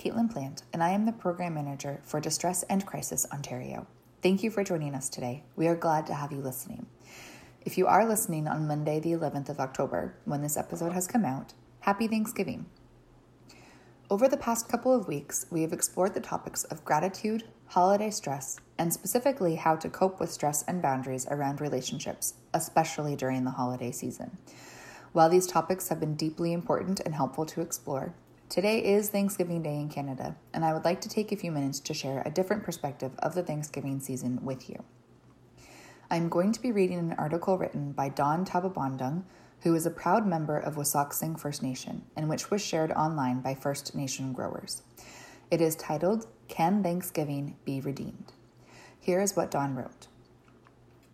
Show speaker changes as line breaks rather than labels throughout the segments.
Caitlin Plant, and I am the Program Manager for Distress and Crisis Ontario. Thank you for joining us today. We are glad to have you listening. If you are listening on Monday, the 11th of October, when this episode has come out, happy Thanksgiving. Over the past couple of weeks, we have explored the topics of gratitude, holiday stress, and specifically how to cope with stress and boundaries around relationships, especially during the holiday season. While these topics have been deeply important and helpful to explore, Today is Thanksgiving Day in Canada, and I would like to take a few minutes to share a different perspective of the Thanksgiving season with you. I'm going to be reading an article written by Don Tabobondung, who is a proud member of Wasauksing First Nation, and which was shared online by First Nation growers. It is titled, Can Thanksgiving Be Redeemed? Here is what Don wrote.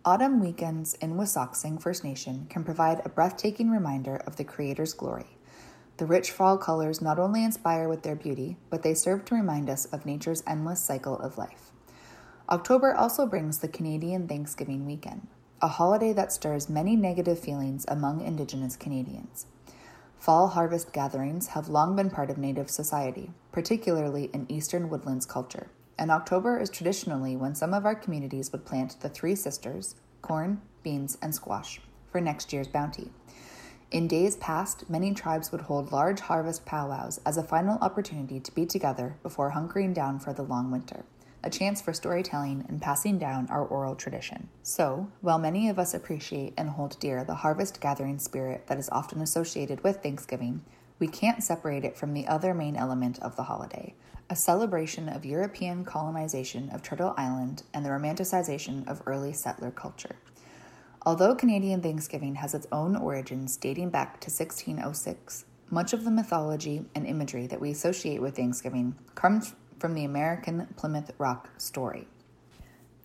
Autumn weekends in Wasauksing First Nation can provide a breathtaking reminder of the Creator's glory the rich fall colors not only inspire with their beauty, but they serve to remind us of nature's endless cycle of life. October also brings the Canadian Thanksgiving weekend, a holiday that stirs many negative feelings among Indigenous Canadians. Fall harvest gatherings have long been part of Native society, particularly in Eastern Woodlands culture, and October is traditionally when some of our communities would plant the three sisters corn, beans, and squash for next year's bounty. In days past, many tribes would hold large harvest powwows as a final opportunity to be together before hunkering down for the long winter, a chance for storytelling and passing down our oral tradition. So, while many of us appreciate and hold dear the harvest gathering spirit that is often associated with Thanksgiving, we can't separate it from the other main element of the holiday a celebration of European colonization of Turtle Island and the romanticization of early settler culture. Although Canadian Thanksgiving has its own origins dating back to 1606, much of the mythology and imagery that we associate with Thanksgiving comes from the American Plymouth Rock story.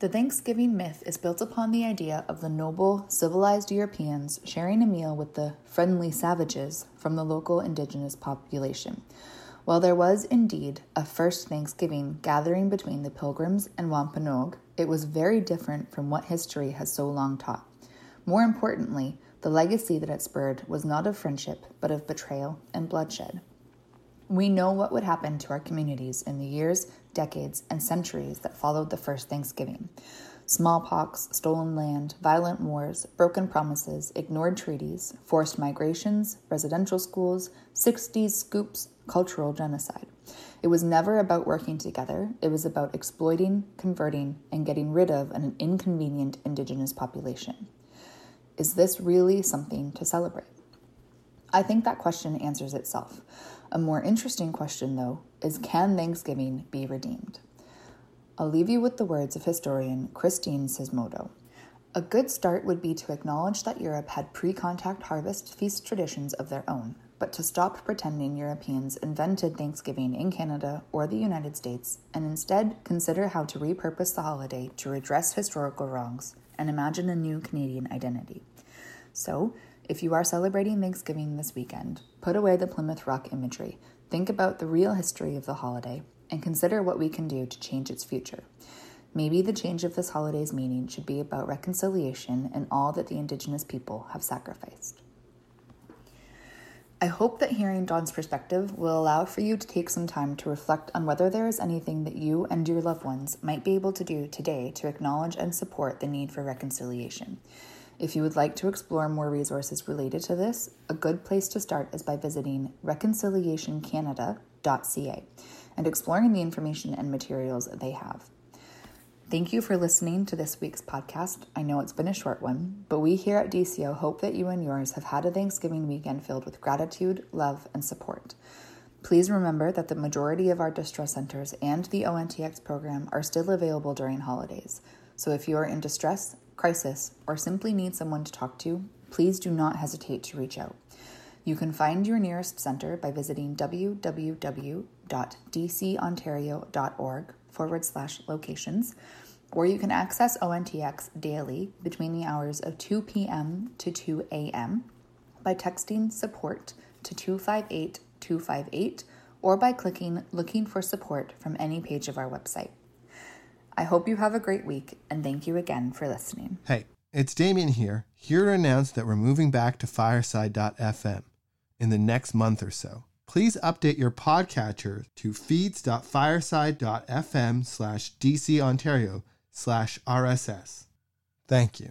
The Thanksgiving myth is built upon the idea of the noble, civilized Europeans sharing a meal with the friendly savages from the local indigenous population. While there was indeed a first Thanksgiving gathering between the Pilgrims and Wampanoag, it was very different from what history has so long taught. More importantly, the legacy that it spurred was not of friendship, but of betrayal and bloodshed. We know what would happen to our communities in the years, decades, and centuries that followed the first Thanksgiving smallpox, stolen land, violent wars, broken promises, ignored treaties, forced migrations, residential schools, 60s scoops, cultural genocide. It was never about working together, it was about exploiting, converting, and getting rid of an inconvenient Indigenous population. Is this really something to celebrate? I think that question answers itself. A more interesting question, though, is can Thanksgiving be redeemed? I'll leave you with the words of historian Christine Sismondo. A good start would be to acknowledge that Europe had pre contact harvest feast traditions of their own, but to stop pretending Europeans invented Thanksgiving in Canada or the United States, and instead consider how to repurpose the holiday to redress historical wrongs and imagine a new Canadian identity. So, if you are celebrating Thanksgiving this weekend, put away the Plymouth Rock imagery, think about the real history of the holiday, and consider what we can do to change its future. Maybe the change of this holiday's meaning should be about reconciliation and all that the Indigenous people have sacrificed. I hope that hearing Don's perspective will allow for you to take some time to reflect on whether there is anything that you and your loved ones might be able to do today to acknowledge and support the need for reconciliation. If you would like to explore more resources related to this, a good place to start is by visiting reconciliationcanada.ca and exploring the information and materials they have. Thank you for listening to this week's podcast. I know it's been a short one, but we here at DCO hope that you and yours have had a Thanksgiving weekend filled with gratitude, love, and support. Please remember that the majority of our distress centers and the ONTX program are still available during holidays. So if you are in distress, crisis, or simply need someone to talk to, please do not hesitate to reach out. You can find your nearest center by visiting www.dcontario.org forward slash locations, or you can access ONTX daily between the hours of 2 p.m. to 2 a.m. by texting support to 258 258 or by clicking Looking for Support from any page of our website. I hope you have a great week and thank you again for listening.
Hey, it's Damien here, here to announce that we're moving back to fireside.fm in the next month or so please update your podcatcher to feeds.fireside.fm slash DC Ontario slash RSS. Thank you.